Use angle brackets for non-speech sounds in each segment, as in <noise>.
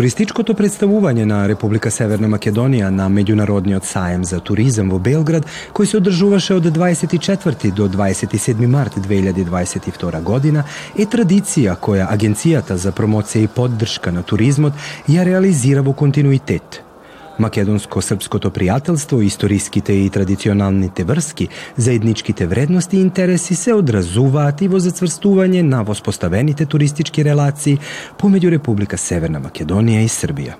Туристичкото представување на Република Северна Македонија на Меѓународниот саем за туризам во Белград, кој се одржуваше од 24 до 27 март 2022 година, е традиција која Агенцијата за промоција и поддршка на туризмот ја реализира во континуитет – Македонско-српското пријателство, историските и традиционалните врски, заедничките вредности и интереси се одразуваат и во зацврстување на воспоставените туристички релации помеѓу Република Северна Македонија и Србија.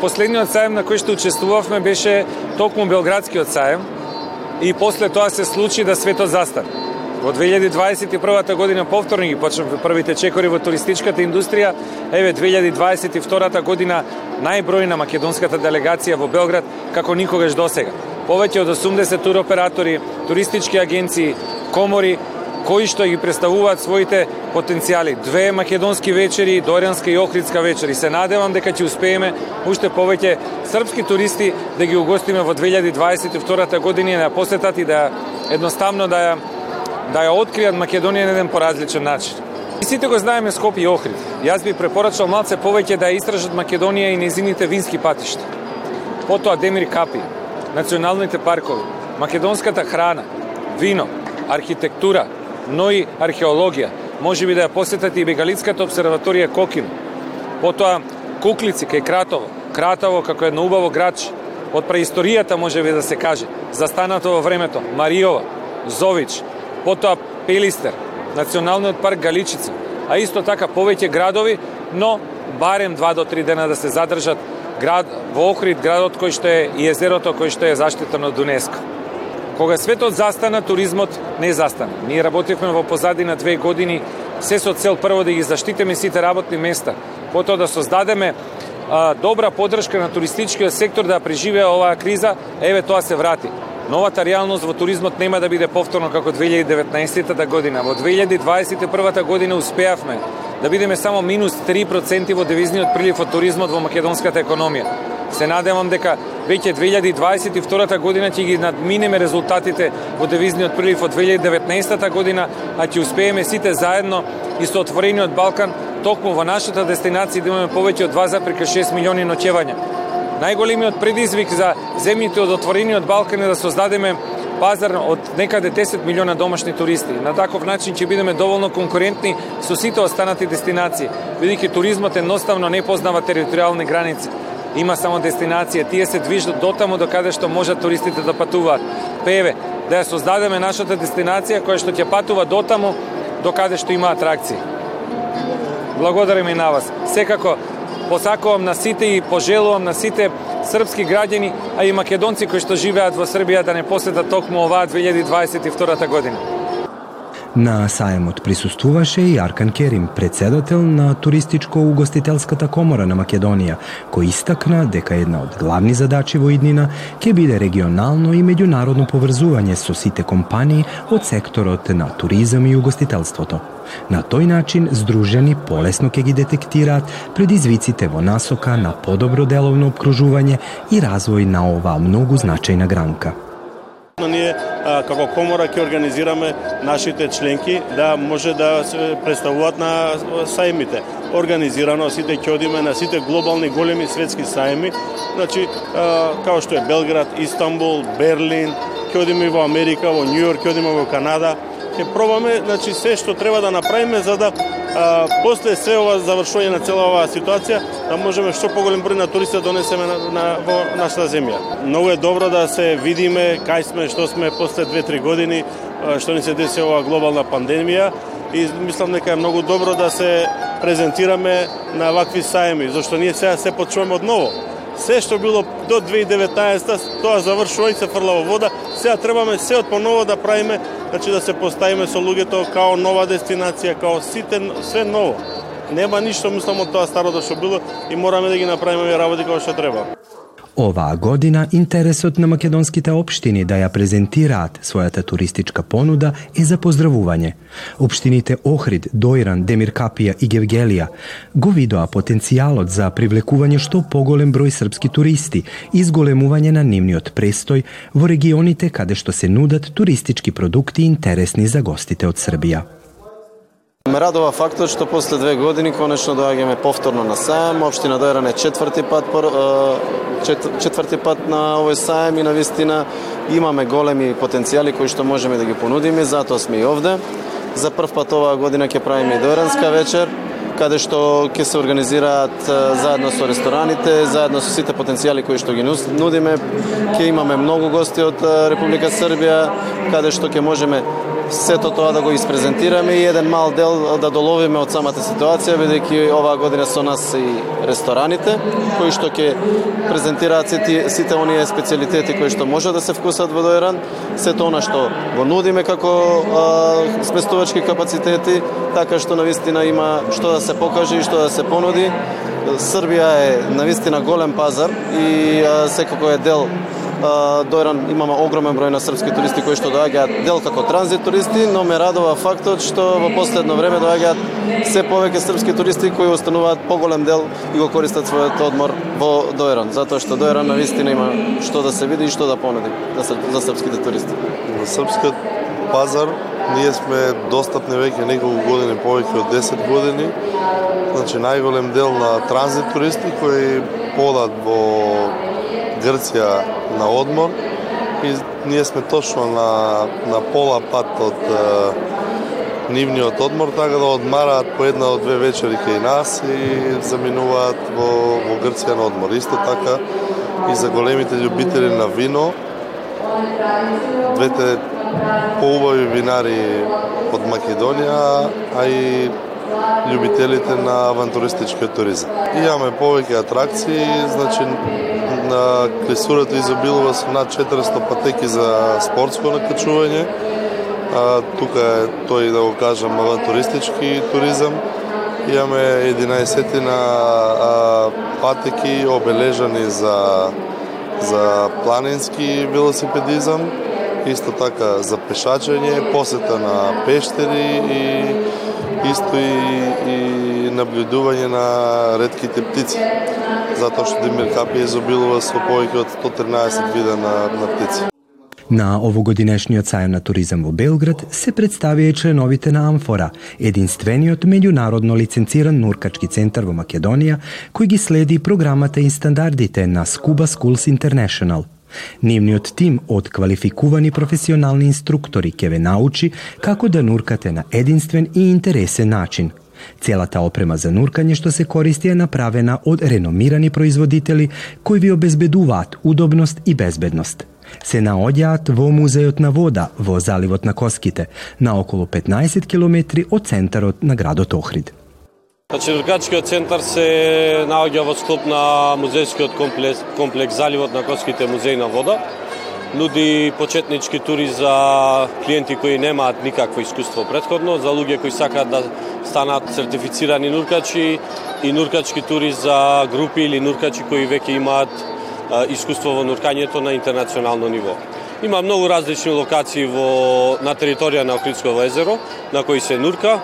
Последниот сајм на кој што учествувавме беше токму Белградскиот сајм и после тоа се случи да светот застане. Во 2021 година повторно ги почнавме првите чекори во туристичката индустрија. Еве 2022 година најбројна македонската делегација во Белград како никогаш досега. Повеќе од 80 туроператори, туристички агенции, комори кои што ги представуваат своите потенцијали. Две македонски вечери, Доријанска и Охридска вечери. Се надевам дека ќе успееме уште повеќе српски туристи да ги угостиме во 2022 година и да посетат и да едноставно да ја да ја откријат Македонија на еден поразличен начин. И сите го знаеме Скопје и Охрид. Јас би препорачал малце повеќе да ја истражат Македонија и незините вински патишта. Потоа Демир Капи, националните паркови, македонската храна, вино, архитектура, но и археологија. Може би да ја посетат и Бегалицката обсерваторија Кокин. Потоа Куклици кај Кратово. Кратово како едно убаво градче. Од преисторијата може би да се каже. Застанато во времето. Мариова, Зович, потоа Пелистер, Националниот парк Галичица, а исто така повеќе градови, но барем 2 до 3 дена да се задржат град во Охрид, градот кој што е и езерото кој што е заштитено од ЮНЕСКО. Кога светот застана, туризмот не застана. Ние работевме во позади на две години се со цел прво да ги заштитиме сите работни места, потоа да создадеме а, добра подршка на туристичкиот сектор да преживее оваа криза, еве тоа се врати. Новата реалност во туризмот нема да биде повторно како 2019 година. Во 2021 година успеавме да бидеме само минус 3% во девизниот прилив од туризмот во македонската економија. Се надевам дека веќе 2022 година ќе ги надминеме резултатите во девизниот прилив од 2019 година, а ќе успееме сите заедно и со отворениот Балкан токму во нашата дестинација да имаме повеќе од 2,6 милиони ноќевања Најголемиот предизвик за земјите од отворениот Балкан е да создадеме пазар од некаде 10 милиона домашни туристи. На таков начин ќе бидеме доволно конкурентни со сите останати дестинации, бидејќи туризмот едноставно не познава територијални граници. Има само дестинација, тие се движат дотаму до каде што можат туристите да патуваат. Па Певе, да ја создадеме нашата дестинација која што ќе патува до таму, до каде што има атракции. Благодарам и на вас. Секако посакувам на сите и пожелувам на сите српски граѓани, а и македонци кои што живеат во Србија да не посетат токму оваа 2022 година. На саемот присуствуваше и Аркан Керим, председател на Туристичко-угостителската комора на Македонија, кој истакна дека една од главни задачи во иднина ќе биде регионално и меѓународно поврзување со сите компании од секторот на туризам и угостителството. На тој начин, здружени полесно ќе ги детектираат предизвиците во насока на подобро деловно обкружување и развој на оваа многу значајна гранка. Ние а, како комора ќе организираме нашите членки да може да се представуваат на сајмите. Организирано сите ќе одиме на сите глобални големи светски сајми. значи а, како што е Белград, Истанбул, Берлин, ќе одиме во Америка, во Њу Йорк, ќе одиме во Канада, ќе пробаме значи се што треба да направиме за да а, после се ова завршување на цела оваа ситуација да можеме што поголем број на туристи да донесеме на, на, во нашата земја. Многу е добро да се видиме кај сме, што сме после 2-3 години, што ни се деси оваа глобална пандемија и мислам дека е многу добро да се презентираме на вакви сајми, зашто ние сега се почуваме од ново се што било до 2019 тоа завршува и се фрла во вода. Сега требаме се од поново да правиме, значи да се поставиме со луѓето као нова дестинација, као сите све ново. Нема ништо мислам од тоа старото што било и мораме да ги направиме работи како што треба. Оваа година интересот на македонските општини да ја презентираат својата туристичка понуда е за поздравување. Општините Охрид, Дојран, Демиркапија и Гевгелија го видоа потенцијалот за привлекување што поголем број српски туристи и зголемување на нивниот престој во регионите каде што се нудат туристички продукти интересни за гостите од Србија. Ме радува фактот што после две години конечно доаѓаме повторно на сајам. Општина Дојран е четврти пат четврти пат на овој сајам и на вистина имаме големи потенцијали кои што можеме да ги понудиме, затоа сме и овде. За прв пат оваа година ќе правиме и Дојранска вечер каде што ќе се организираат заедно со рестораните, заедно со сите потенцијали кои што ги нудиме. Ќе имаме многу гости од Република Србија, каде што ќе можеме сето тоа да го испрезентираме и еден мал дел да доловиме од самата ситуација, бидејќи оваа година со нас и рестораните, кои што ќе презентираат сите, сите оние специјалитети кои што може да се вкусат во Дојран, сето она што го нудиме како а, сместувачки капацитети, така што навистина има што да се покаже и што да се понуди. Србија е навистина голем пазар и а, секако е дел Дојран имаме огромен број на српски туристи кои што доаѓаат дел како транзит туристи, но ме радува фактот што во последно време доаѓаат се повеќе српски туристи кои остануваат поголем дел и го користат својот одмор во Дојран, затоа што Дојран на вистина има што да се види и што да понуди за српските туристи. На српскиот пазар ние сме достапни веќе неколку години, повеќе од 10 години. Значи најголем дел на транзит туристи кои подат во Грција на одмор и ние сме точно на, на пола пат од е, нивниот одмор, така да одмараат по една од две вечери кај нас и заминуваат во, во Грција на одмор. Исто така и за големите љубители на вино, двете поубави винари од Македонија, а и љубителите на авантуристичкиот туризам. Имаме повеќе атракции, значи на клисурата изобилува со над 400 патеки за спортско накачување. А, тука е тој да го кажам авантуристички туризам. Имаме 11 на патеки обележани за за планински велосипедизам, исто така за пешачење, посета на пештери и исто и, и наблюдување на редките птици затоа што Димир Капи изобилува со повеќе од 113 вида на, на птици. На овогодинешниот сајм на туризам во Белград се представија и членовите на Амфора, единствениот меѓународно лиценциран нуркачки центар во Македонија, кој ги следи програмата и стандардите на Scuba Schools International. Нивниот тим од квалификувани професионални инструктори ќе ве научи како да нуркате на единствен и интересен начин, Целата опрема за нуркање што се користи е направена од реномирани производители кои ви обезбедуваат удобност и безбедност. Се наоѓаат во Музејот на вода во заливот на Коските, на околу 15 километри од центарот на градот Охрид. Значи, центар се наоѓа во склоп на музејскиот комплекс, комплекс Заливот на Коските музеи на вода нуди почетнички тури за клиенти кои немаат никакво искуство предходно, за луѓе кои сакаат да станат сертифицирани нуркачи и нуркачки тури за групи или нуркачи кои веќе имаат искуство во нуркањето на интернационално ниво. Има многу различни локации во на територија на Охридсково езеро на кои се нурка.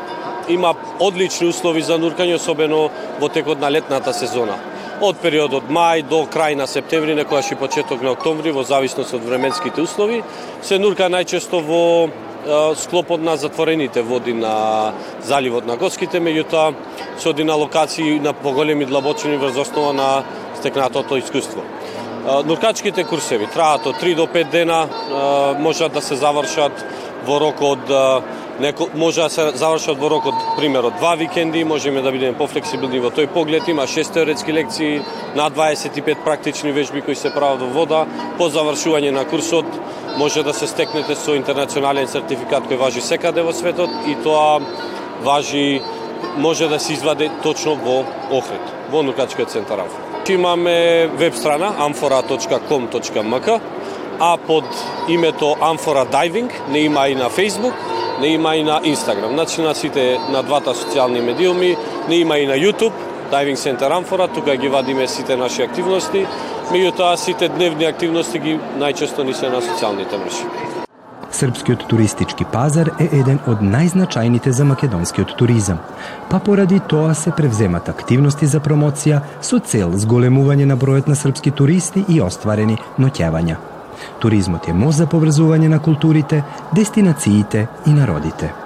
Има одлични услови за нуркање, особено во текот на летната сезона од периодот мај до крај на септември, некојаш и почеток на октомври, во зависност од временските услови, се нурка најчесто во склопот на затворените води на заливот на Госките, меѓутоа се оди на локации на поголеми длабочини врз основа на стекнатото искуство. Нуркачките курсеви траат од 3 до 5 дена, можат да се завршат во рок од Неко, може да се завршат во рокот, примерот два викенди, можеме да бидеме пофлексибилни во тој поглед. Има 6 теоретски лекции, на 25 практични вежби кои се прават во вода. По завршување на курсот може да се стекнете со интернационален сертификат кој важи секаде во светот и тоа важи може да се изваде точно во Охрид, во Нукачкиот центар Амфора. Имаме веб страна amfora.com.mk, а под името Амфора Diving не има и на Facebook, не има и на Инстаграм. Значи на сите на двата социјални медиуми, не има и на YouTube, Diving Center Амфора, тука ги вадиме сите наши активности, меѓутоа сите дневни активности ги најчесто ни се на социјалните мрежи. Српскиот туристички пазар е еден од најзначајните за македонскиот туризам, па поради тоа се превземат активности за промоција со цел зголемување на бројот на српски туристи и остварени ноќевања. Туризмот е мост за поврзување на културите, дестинациите и народите.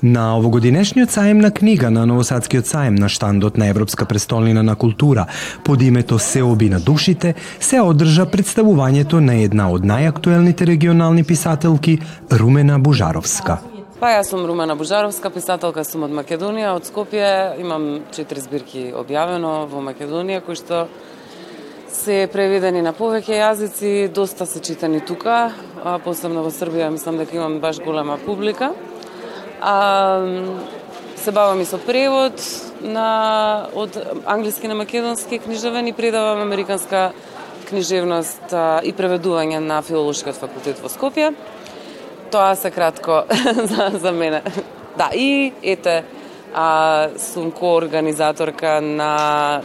На овогодинешниот сајм на книга на Новосадскиот сајм на штандот на Европска престолнина на култура под името Сеоби на душите се одржа представувањето на една од најактуелните регионални писателки Румена Бужаровска. Па јас сум Румена Бужаровска, писателка сум од Македонија, од Скопје. Имам четири збирки објавено во Македонија, кои што се преведени на повеќе јазици, доста се читани тука, а посебно во Србија мислам дека имам баш голема публика. А, се бавам и со превод на од англиски на македонски книжевен и предавам американска книжевност а, и преведување на филолошкиот факултет во Скопје. Тоа се кратко <laughs> за, за мене. Да, и ете, а, сум коорганизаторка на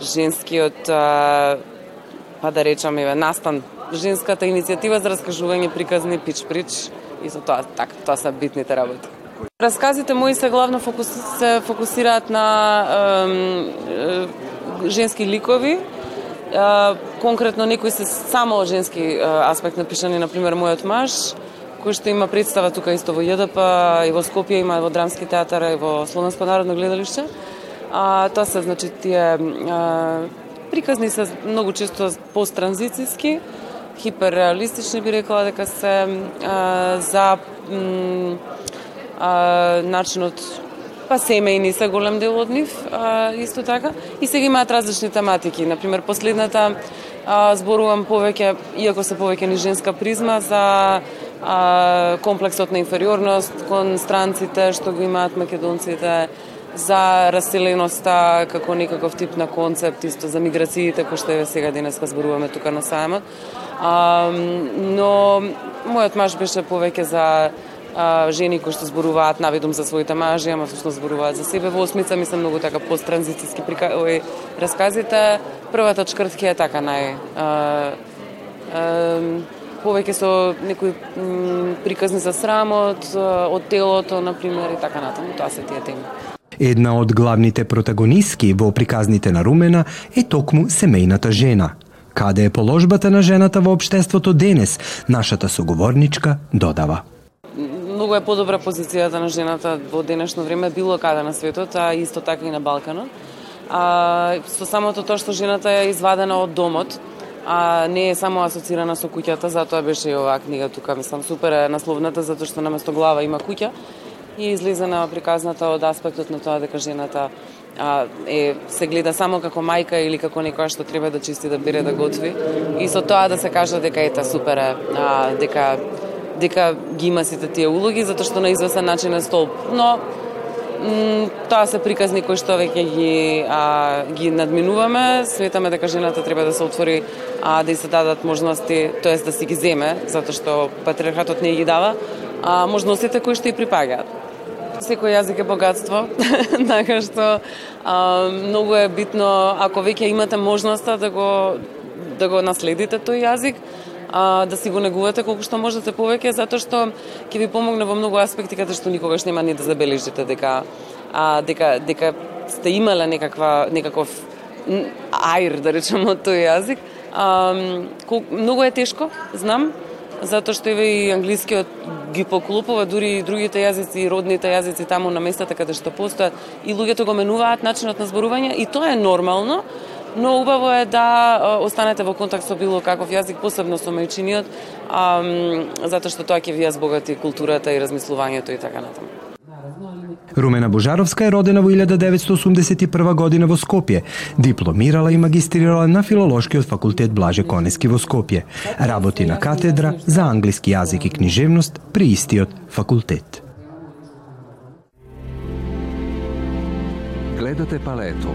женскиот а, па да речам еве настан женската иницијатива за раскажување приказни пич прич и со тоа така тоа се битните работи. Расказите мои се главно фокус, се фокусираат на е, е, женски ликови, конкретно некои се само женски аспект напишани, например мојот маж, кој што има представа тука исто во ЈДП, и во Скопје има во Драмски театар, и во Словенско народно гледалиште. А, тоа се, значи, тие а, приказни се многу често посттранзицијски, хиперреалистични би рекла дека се а, за а, начинот па семејни са голем дел од нив, а, исто така. И сега имаат различни тематики. Например, последната а, зборувам повеќе, иако се повеќе ни женска призма, за а, комплексот на инфериорност кон странците што го имаат македонците, за раселеноста како некаков тип на концепт, исто за миграциите, кои што еве сега денеска зборуваме тука на сајмот. А, но мојот маж беше повеќе за а, жени кои што зборуваат навидум за своите мажи, ама всушност зборуваат за себе. Во осмица мислам многу така посттранзицијски прика... Ой, расказите. Првата чкртки е така нај а, а, повеќе со некои приказни за срамот, од телото, на пример, и така натаму. Тоа се тие теми. Една од главните протагонистки во приказните на Румена е токму семејната жена. Каде е положбата на жената во обштеството денес, нашата соговорничка додава многу е подобра позицијата на жената во денешно време било каде на светот, а исто така и на Балканот. А, со самото тоа што жената е извадена од домот, а не е само асоцирана со куќата, затоа беше и оваа книга тука, мислам, супер е насловната, затоа што наместо глава има куќа и излезена приказната од аспектот на тоа дека жената а, е, се гледа само како мајка или како некоја што треба да чисти, да бере, да готви. И со тоа да се каже дека ета супер е, а, дека дека ги има сите тие улоги, затоа што на извесен начин е столб. Но тоа се приказни кои што веќе ги а, ги надминуваме. Светаме дека жената треба да се отвори а да и се дадат можности, тоест да си ги земе, затоа што патриархатот не ги дава, а можностите кои што и припаѓаат. Секој јазик е богатство, <laughs> така што а, многу е битно ако веќе имате можноста да го да го наследите тој јазик, а, да си го негувате колку што можете повеќе, затоа што ќе ви помогне во многу аспекти каде што никогаш нема ни да забележите дека а, дека дека сте имала некаква некаков аир да речеме од тој јазик. А, кол, многу е тешко, знам, затоа што еве и англискиот ги поклопува дури и другите јазици и родните јазици таму на местата каде што постојат и луѓето го менуваат начинот на зборување и тоа е нормално, но убаво е да останете во контакт со било каков јазик, посебно со мајчиниот, а, затоа што тоа ќе ви збогати културата и размислувањето и така натаму. Румена Божаровска е родена во 1981 година во Скопје. Дипломирала и магистрирала на Филолошкиот факултет Блаже Конески во Скопје. Работи на катедра за англиски јазик и книжевност при истиот факултет. Гледате палету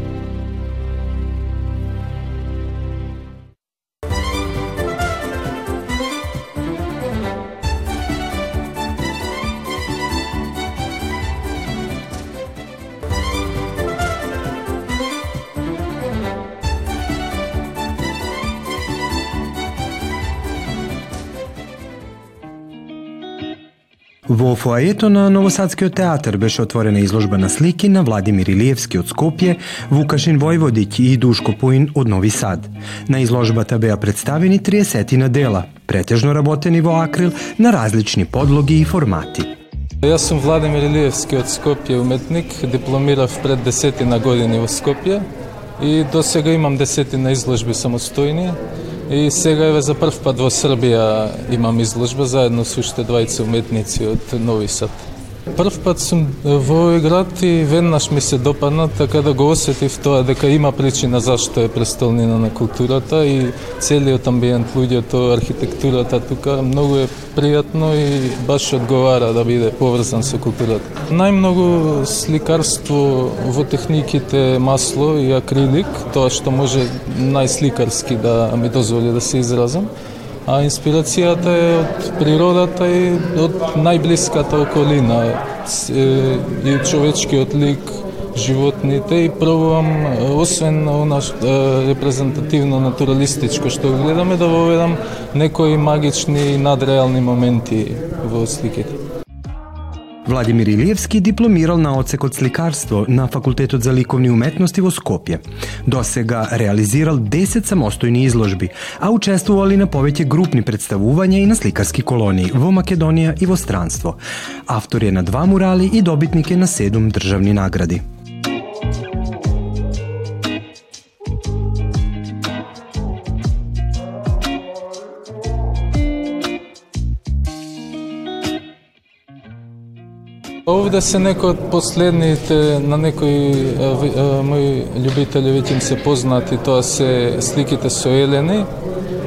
Во фоајето на Новосадскиот театар беше отворена изложба на слики на Владимир Илиевски од Скопје, Вукашин Војводиќ и Душко Пуин од Нови Сад. На изложбата беа представени 30 на дела, претежно работени во акрил на различни подлоги и формати. Јас сум Владимир Илиевски од Скопје, уметник, дипломирав пред десетина години во Скопје и до сега имам десетина изложби самостојни И сега еве за прв пат во Србија имам изложба заедно со уште двајца уметници од Нови Сад. Прв пат сум во овој град и веднаш ми се допадна, така да го осетив тоа дека има причина зашто е престолнина на културата и целиот амбиент, луѓето, архитектурата тука многу е пријатно и баш одговара да биде поврзан со културата. Најмногу сликарство во техниките масло и акрилик, тоа што може најсликарски да ми дозволи да се изразам а инспирацијата е од природата и од најблиската околина и човечкиот лик, животните и пробувам освен она репрезентативно натуралистичко што гледаме да воведам некои магични и надреални моменти во сликите. Vladimir Ilijevski diplomirao na ocek od slikarstvo na Fakultetu za likovni umetnosti vo Skopje. Do se ga realiziral 10 samostojni izložbi, a učestvovali na poveće grupni predstavuvanja i na slikarski koloniji vo Makedonija i vo stranstvo. Автор je na dva murali i dobitnike na на državni nagradi. Па овде се некои од последните на некои мои љубители веќе им се познати, тоа се сликите со Елени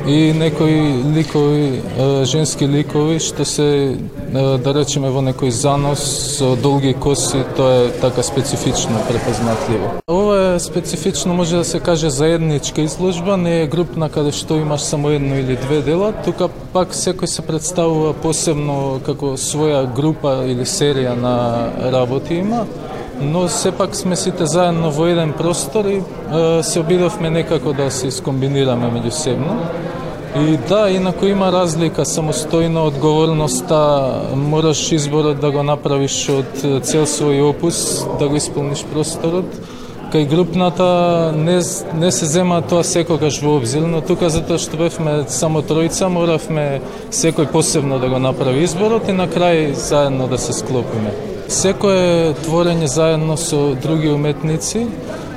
и некои ликови, женски ликови што се да речеме во некој занос со долги коси, тоа е така специфично препознатливо. Ова е специфично може да се каже заедничка изложба, не е групна каде што имаш само едно или две дела, тука пак секој се представува посебно како своја група или серија на работи има но сепак сме сите заедно во еден простор и е, се обидовме некако да се скомбинираме меѓусебно. И да, инако има разлика, самостојна одговорноста, мораш изборот да го направиш од цел свој опус, да го исполниш просторот. Кај групната не, не се зема тоа секогаш во обзир, но тука затоа што бевме само тројца, моравме секој посебно да го направи изборот и на крај заедно да се склопиме. Секое творење заедно со други уметници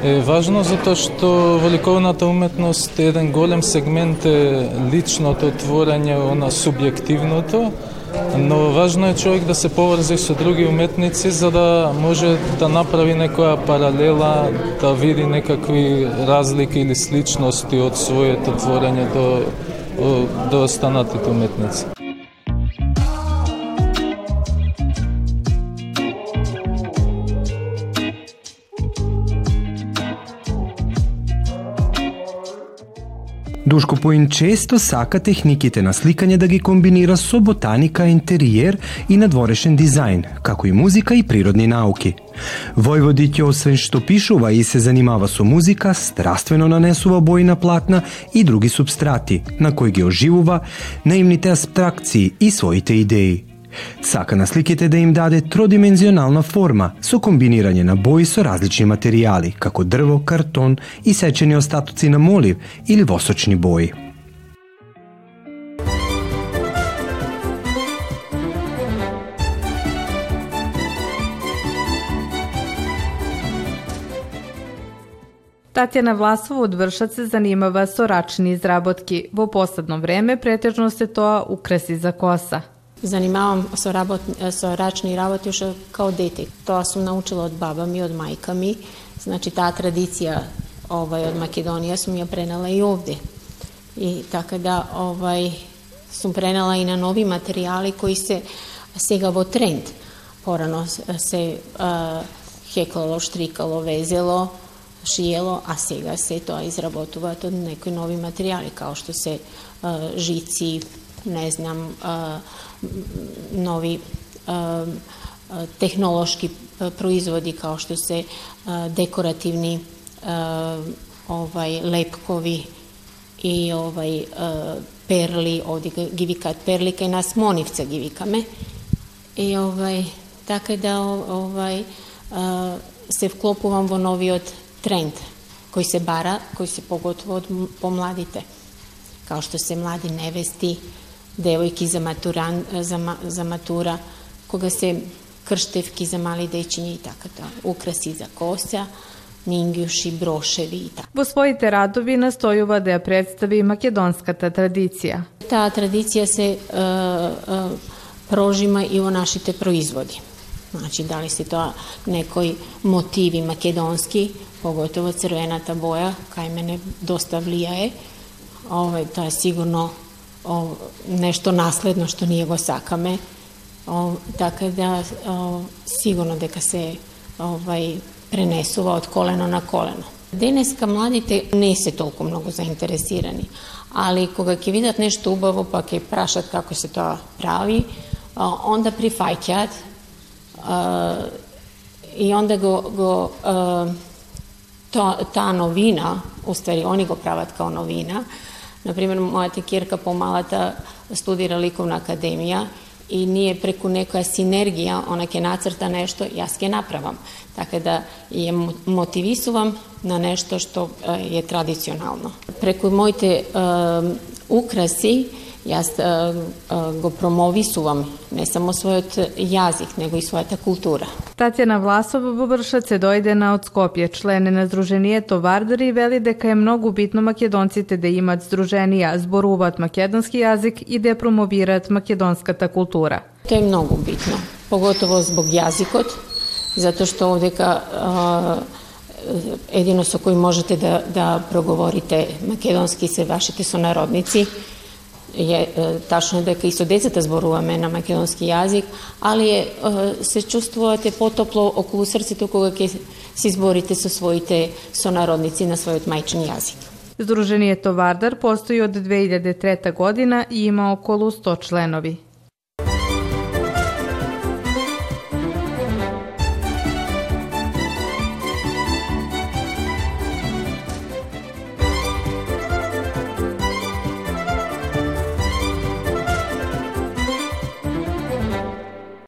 е важно затоа што во ликовната уметност еден голем сегмент е личното творење, она субјективното, но важно е човек да се поврзе со други уметници за да може да направи некоја паралела, да види некакви разлики или сличности од своето творење до до останатите уметници. Душко Поин често сака техниките на сликање да ги комбинира со ботаника, интериер и надворешен дизајн, како и музика и природни науки. Војводиќ освен што пишува и се занимава со музика, страствено нанесува бои на платна и други субстрати, на кои ги оживува наивните абстракции и своите идеи. Сака на сликите да им даде тродимензионална форма со комбинирање на бои со различни материјали, како дрво, картон и сечени остатоци на молив или восочни бои. Татјана Власова од Вршац се занимава со рачни изработки. Во последно време претежно се тоа украси за коса занимавам со, работ, со рачни работи уште као дете. Тоа сум научила од баба ми, од мајка ми. Значи, таа традиција овај, од Македонија сум ја пренала и овде. И така да овај, сум пренала и на нови материјали кои се сега во тренд. Порано се а, хеклало, штрикало, везело, шиело, а сега се тоа изработуваат од некои нови материјали, као што се а, жици, не знам, а, нови а, технолошки производи као што се а, декоративни а, овај лепкови и овај а, перли, овде ги викаат перли, кај нас монивца ги викаме. И овај така да овај се вклопувам во новиот тренд кој се бара, кој се девојки за, матуран, за, за матура, кога се крштевки за мали дечиња и така тоа, украси за коса, мингјуши, брошеви и така. Во своите радови настојува да ја представи македонската традиција. Таа традиција се е, е, прожима и во нашите производи. Значи, дали се тоа некои мотиви македонски, поготово црвената боја, кај мене доста влијае. Овој, тоа е сигурно о, нешто наследно што ние го сакаме. О, така да о, сигурно дека се овај пренесува од колено на колено. Денеска младите не се толку многу заинтересирани, али кога ќе видат нешто убаво, па ќе прашат како се тоа прави, онда прифаќаат и онда го, го то, таа новина, уствари они го прават као новина. Например, мојата кирка помалата студира ликовна академија и ние преку некоја синергија, она ќе нацрта нешто, јас ќе направам. Така да ја мотивисувам на нешто што е традиционално. Преку моите е, украси, Јас а, а, го промовисувам не само својот јазик, него и својата култура. Татјана Власова во Вршац се дојдена од Скопје, член на Здруженијето Вардари и вели дека е многу битно македонците да имат здруженија, зборуваат македонски јазик и да промовираат македонската култура. Тоа е многу битно, поготово због јазикот, затоа што овдека а, едино со кој можете да, да проговорите македонски се вашите сонародници, е тачно дека и со децата зборуваме на македонски јазик, али е, се чувствувате потопло околу срцето кога ќе се зборите со своите сонародници на својот мајчин јазик. Здруженијето Вардар постои од 2003 година и има околу 100 членови.